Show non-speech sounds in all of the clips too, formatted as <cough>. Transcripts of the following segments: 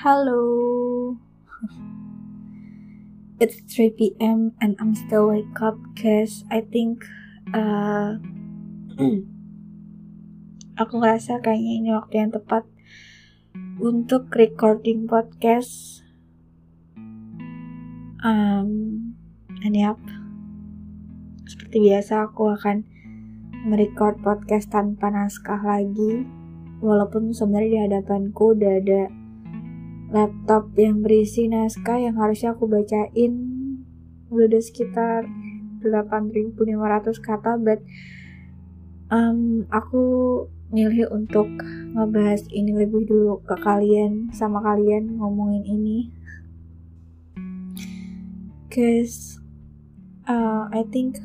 Halo. It's 3 p.m. and I'm still wake up cause I think uh, <clears throat> aku ngerasa kayaknya ini waktu yang tepat untuk recording podcast. Um, and yep, seperti biasa aku akan merecord podcast tanpa naskah lagi walaupun sebenarnya di hadapanku udah ada laptop yang berisi naskah yang harusnya aku bacain. Udah ada sekitar 8500 kata but um, aku milih untuk ngebahas ini lebih dulu ke kalian sama kalian ngomongin ini. Cause uh, I think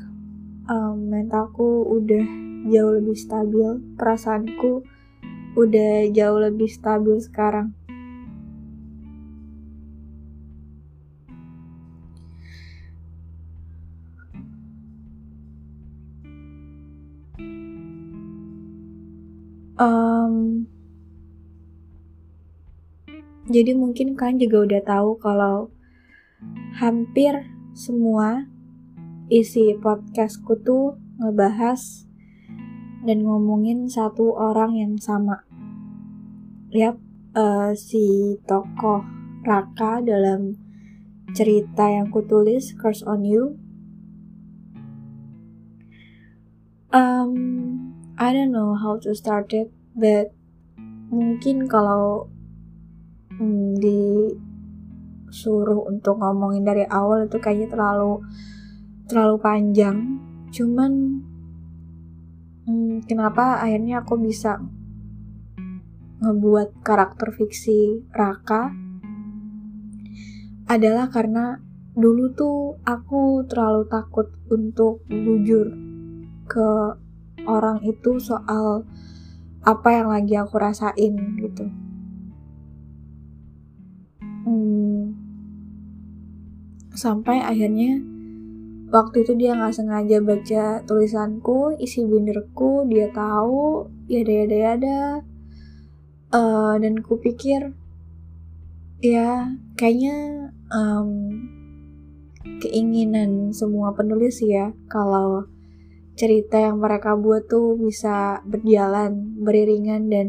um, mentalku udah jauh lebih stabil perasaanku udah jauh lebih stabil sekarang jadi mungkin kalian juga udah tahu kalau hampir semua isi podcastku tuh ngebahas dan ngomongin satu orang yang sama. Yap, uh, si tokoh Raka dalam cerita yang kutulis Curse on You. Um, I don't know how to start it, but mungkin kalau hmm, disuruh untuk ngomongin dari awal itu kayaknya terlalu terlalu panjang. Cuman hmm, kenapa akhirnya aku bisa ngebuat karakter fiksi Raka adalah karena dulu tuh aku terlalu takut untuk jujur ke orang itu soal apa yang lagi aku rasain gitu. Hmm, sampai akhirnya waktu itu dia nggak sengaja baca tulisanku, isi binderku, dia tahu, yada yada yada, uh, dan ku pikir ya kayaknya um, keinginan semua penulis ya kalau cerita yang mereka buat tuh bisa berjalan beriringan dan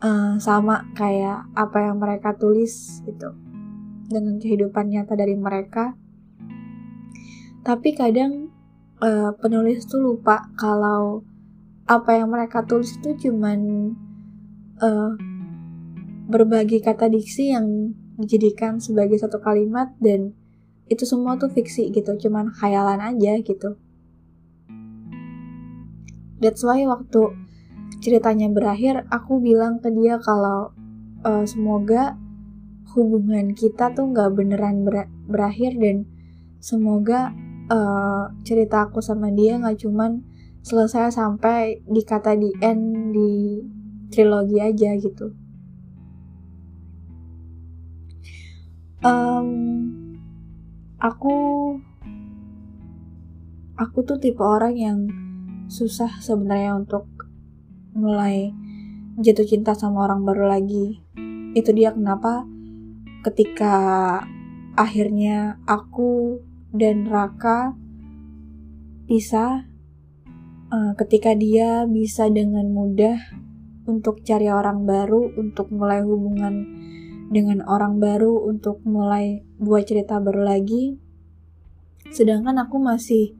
uh, sama kayak apa yang mereka tulis gitu. Dengan kehidupan nyata dari mereka. Tapi kadang uh, penulis tuh lupa kalau apa yang mereka tulis itu cuman uh, berbagi kata diksi yang dijadikan sebagai satu kalimat dan itu semua tuh fiksi gitu cuman khayalan aja gitu. That's why waktu ceritanya berakhir, aku bilang ke dia kalau uh, semoga hubungan kita tuh nggak beneran ber berakhir dan semoga uh, cerita aku sama dia nggak cuman selesai sampai di kata di end di trilogi aja gitu. Um, aku aku tuh tipe orang yang susah sebenarnya untuk mulai jatuh cinta sama orang baru lagi. Itu dia kenapa ketika akhirnya aku dan Raka bisa uh, ketika dia bisa dengan mudah untuk cari orang baru, untuk mulai hubungan dengan orang baru, untuk mulai buat cerita baru lagi. Sedangkan aku masih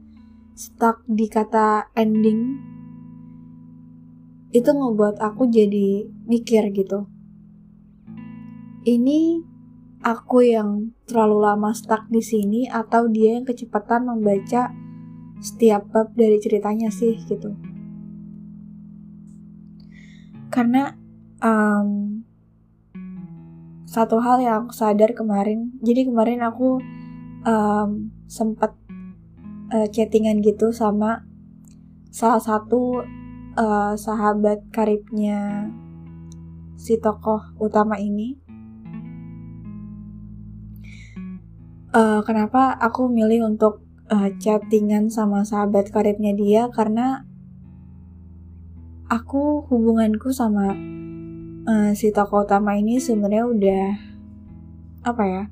stuck di kata ending itu ngebuat aku jadi mikir gitu. Ini aku yang terlalu lama stuck di sini atau dia yang kecepatan membaca setiap bab dari ceritanya sih gitu. Karena um, satu hal yang aku sadar kemarin jadi kemarin aku um, sempat uh, chattingan gitu sama salah satu uh, sahabat karibnya si tokoh utama ini. Uh, kenapa aku milih untuk uh, chattingan sama sahabat karibnya dia karena aku hubunganku sama uh, si tokoh utama ini sebenarnya udah apa ya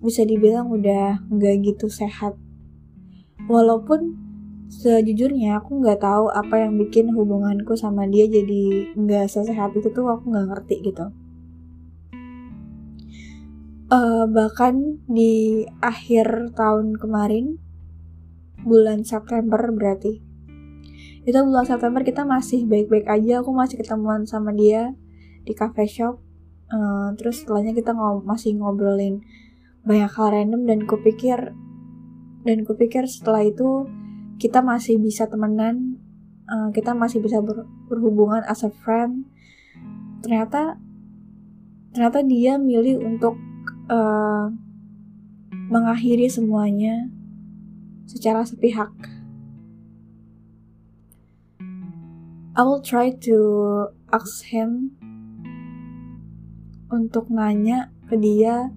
bisa dibilang udah nggak gitu sehat walaupun sejujurnya aku nggak tahu apa yang bikin hubunganku sama dia jadi nggak sesehat itu tuh aku nggak ngerti gitu. Uh, bahkan di akhir tahun kemarin bulan September berarti. Itu bulan September kita masih baik-baik aja aku masih ketemuan sama dia di cafe shop. Uh, terus setelahnya kita ngob masih ngobrolin banyak hal random dan kupikir dan kupikir setelah itu kita masih bisa temenan uh, kita masih bisa ber berhubungan as a friend. Ternyata ternyata dia milih untuk uh, mengakhiri semuanya secara sepihak. I will try to ask him untuk nanya ke dia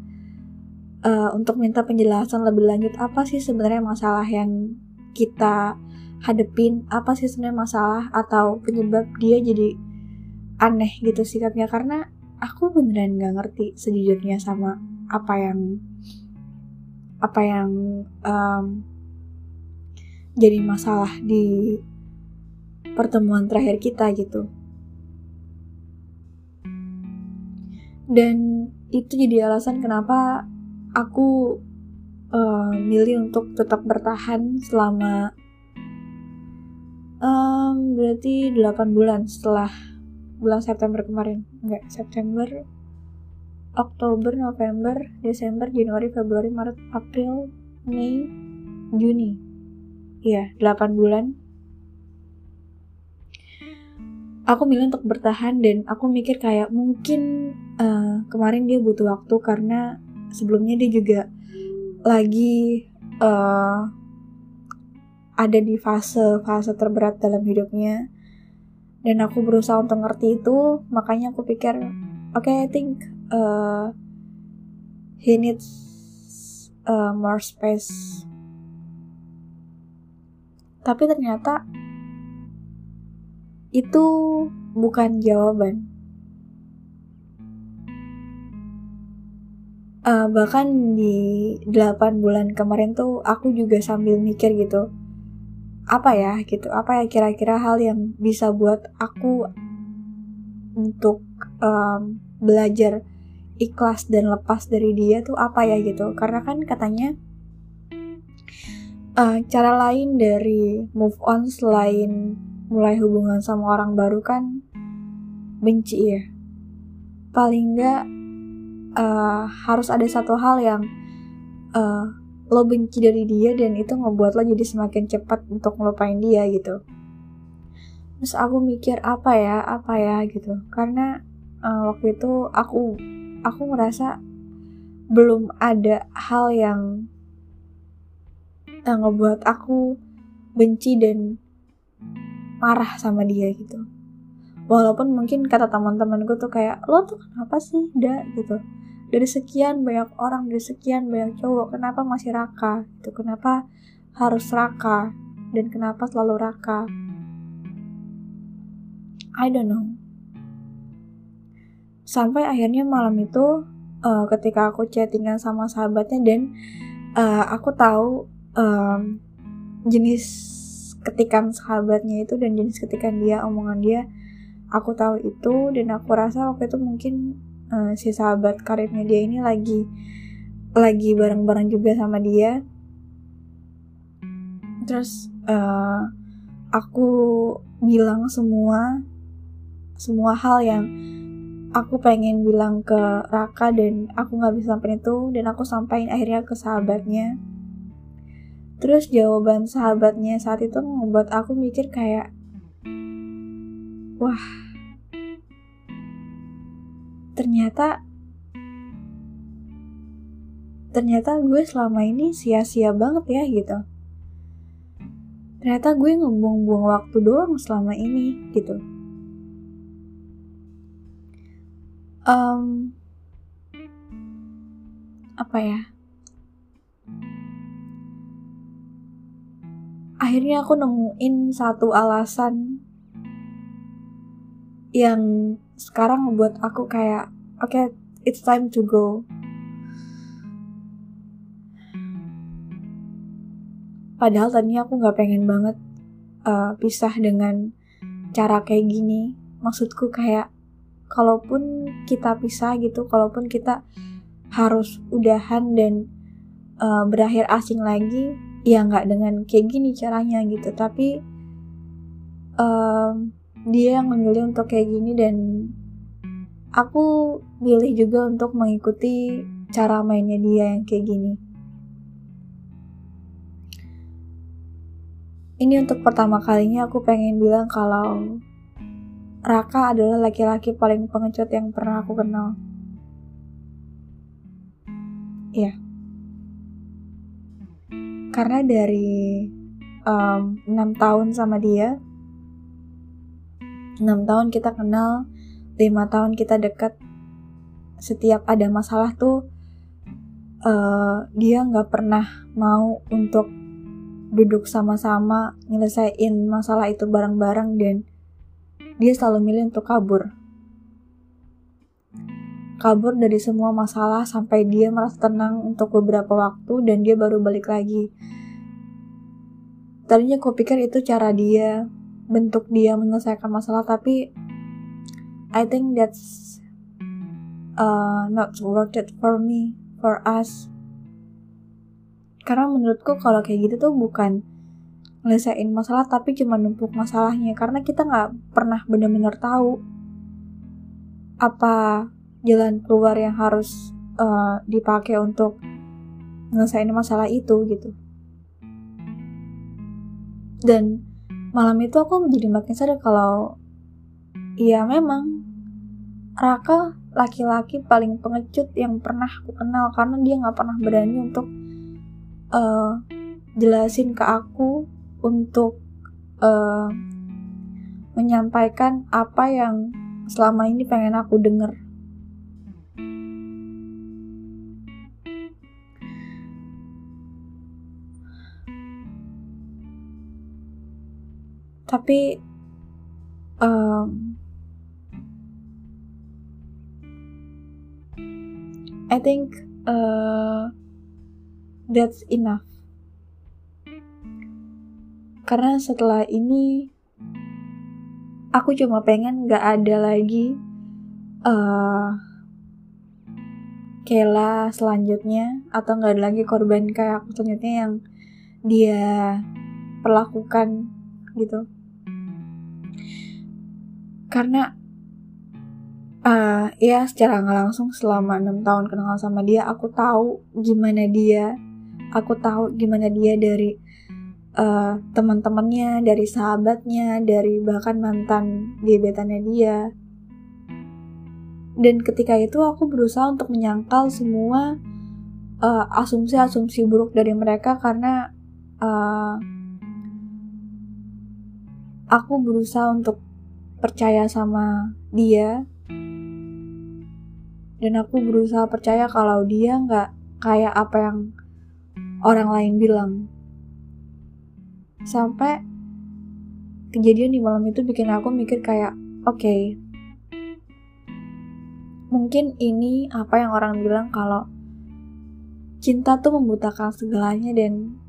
uh, untuk minta penjelasan lebih lanjut apa sih sebenarnya masalah yang kita hadepin apa sih sebenarnya masalah atau penyebab dia jadi aneh gitu sikapnya karena aku beneran nggak ngerti sejujurnya sama apa yang apa yang um, jadi masalah di pertemuan terakhir kita gitu. Dan itu jadi alasan kenapa aku uh, milih untuk tetap bertahan selama um, berarti 8 bulan setelah bulan September kemarin. Enggak, September, Oktober, November, Desember, Januari, Februari, Maret, April, Mei, Juni. Iya, 8 bulan aku milih untuk bertahan dan aku mikir kayak mungkin uh, kemarin dia butuh waktu karena sebelumnya dia juga lagi uh, ada di fase-fase terberat dalam hidupnya dan aku berusaha untuk ngerti itu makanya aku pikir oke okay, I think uh, he needs uh, more space tapi ternyata itu bukan jawaban. Uh, bahkan di 8 bulan kemarin tuh aku juga sambil mikir gitu apa ya? gitu apa ya kira-kira hal yang bisa buat aku untuk um, belajar ikhlas dan lepas dari dia tuh apa ya? gitu. Karena kan katanya uh, cara lain dari move on selain mulai hubungan sama orang baru kan benci ya. Paling nggak uh, harus ada satu hal yang uh, lo benci dari dia dan itu ngebuat lo jadi semakin cepat untuk ngelupain dia gitu. Terus aku mikir apa ya? Apa ya? gitu. Karena uh, waktu itu aku aku merasa belum ada hal yang yang ngebuat aku benci dan marah sama dia gitu. Walaupun mungkin kata teman-temanku tuh kayak lo tuh kenapa sih da gitu dari sekian banyak orang dari sekian banyak cowok kenapa masih raka? Gitu kenapa harus raka? Dan kenapa selalu raka? I don't know. Sampai akhirnya malam itu uh, ketika aku chattingan sama sahabatnya dan uh, aku tahu um, jenis ketikan sahabatnya itu dan jenis ketikan dia omongan dia aku tahu itu dan aku rasa waktu itu mungkin uh, si sahabat karibnya dia ini lagi lagi bareng-bareng juga sama dia. Terus uh, aku bilang semua semua hal yang aku pengen bilang ke Raka dan aku nggak bisa sampai itu dan aku sampaikan akhirnya ke sahabatnya. Terus jawaban sahabatnya saat itu membuat aku mikir kayak, wah, ternyata ternyata gue selama ini sia-sia banget ya gitu. Ternyata gue ngebuang-buang waktu doang selama ini gitu. Um, apa ya? akhirnya aku nemuin satu alasan yang sekarang buat aku kayak oke okay, it's time to go. Padahal tadinya aku nggak pengen banget uh, pisah dengan cara kayak gini. Maksudku kayak kalaupun kita pisah gitu kalaupun kita harus udahan dan uh, berakhir asing lagi ya nggak dengan kayak gini caranya gitu. Tapi uh, dia yang memilih untuk kayak gini dan aku pilih juga untuk mengikuti cara mainnya dia yang kayak gini ini untuk pertama kalinya aku pengen bilang kalau Raka adalah laki-laki paling pengecut yang pernah aku kenal. Iya. Karena dari um, 6 tahun sama dia, 6 tahun kita kenal, 5 tahun kita deket, setiap ada masalah tuh uh, dia nggak pernah mau untuk duduk sama-sama nyelesain masalah itu bareng-bareng dan dia selalu milih untuk kabur. Kabur dari semua masalah sampai dia merasa tenang untuk beberapa waktu dan dia baru balik lagi. Tadinya pikir itu cara dia, bentuk dia menyelesaikan masalah, tapi I think that's uh, not worth it for me, for us. Karena menurutku kalau kayak gitu tuh bukan ngelesain masalah tapi cuma numpuk masalahnya. Karena kita nggak pernah benar-benar tahu apa jalan keluar yang harus uh, dipakai untuk ngelesain masalah itu gitu. Dan malam itu aku menjadi makin sadar kalau iya memang Raka laki-laki paling pengecut yang pernah aku kenal karena dia nggak pernah berani untuk uh, jelasin ke aku untuk uh, menyampaikan apa yang selama ini pengen aku denger. Tapi um, I think uh, that's enough. Karena setelah ini, aku cuma pengen gak ada lagi uh, Kela selanjutnya atau gak ada lagi korban kayak aku selanjutnya yang dia perlakukan gitu. Karena uh, ya secara nggak langsung selama enam tahun kenal sama dia aku tahu gimana dia aku tahu gimana dia dari uh, teman-temannya, dari sahabatnya, dari bahkan mantan gebetannya dia. Dan ketika itu aku berusaha untuk menyangkal semua uh, asumsi-asumsi buruk dari mereka karena uh, aku berusaha untuk percaya sama dia dan aku berusaha percaya kalau dia nggak kayak apa yang orang lain bilang. Sampai kejadian di malam itu bikin aku mikir kayak, oke, okay, mungkin ini apa yang orang bilang kalau cinta tuh membutakan segalanya dan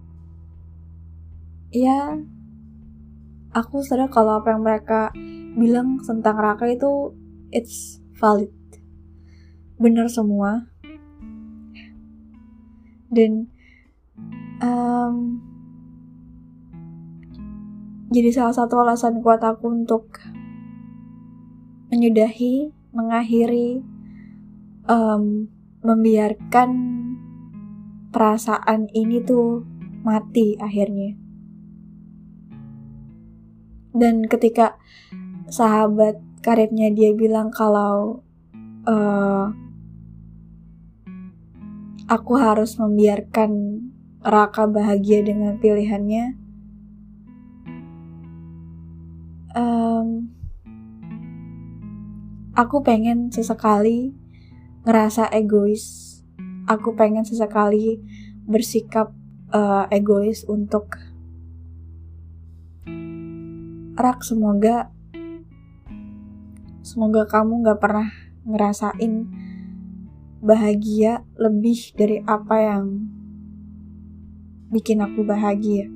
ya aku sadar kalau apa yang mereka bilang tentang Raka itu it's valid benar semua dan um, jadi salah satu alasan kuat aku untuk menyudahi, mengakhiri, um, membiarkan perasaan ini tuh mati akhirnya. Dan ketika sahabat karibnya dia bilang kalau uh, aku harus membiarkan Raka bahagia dengan pilihannya. Um, aku pengen sesekali ngerasa egois. Aku pengen sesekali bersikap uh, egois untuk Rak semoga semoga kamu gak pernah ngerasain bahagia lebih dari apa yang bikin aku bahagia.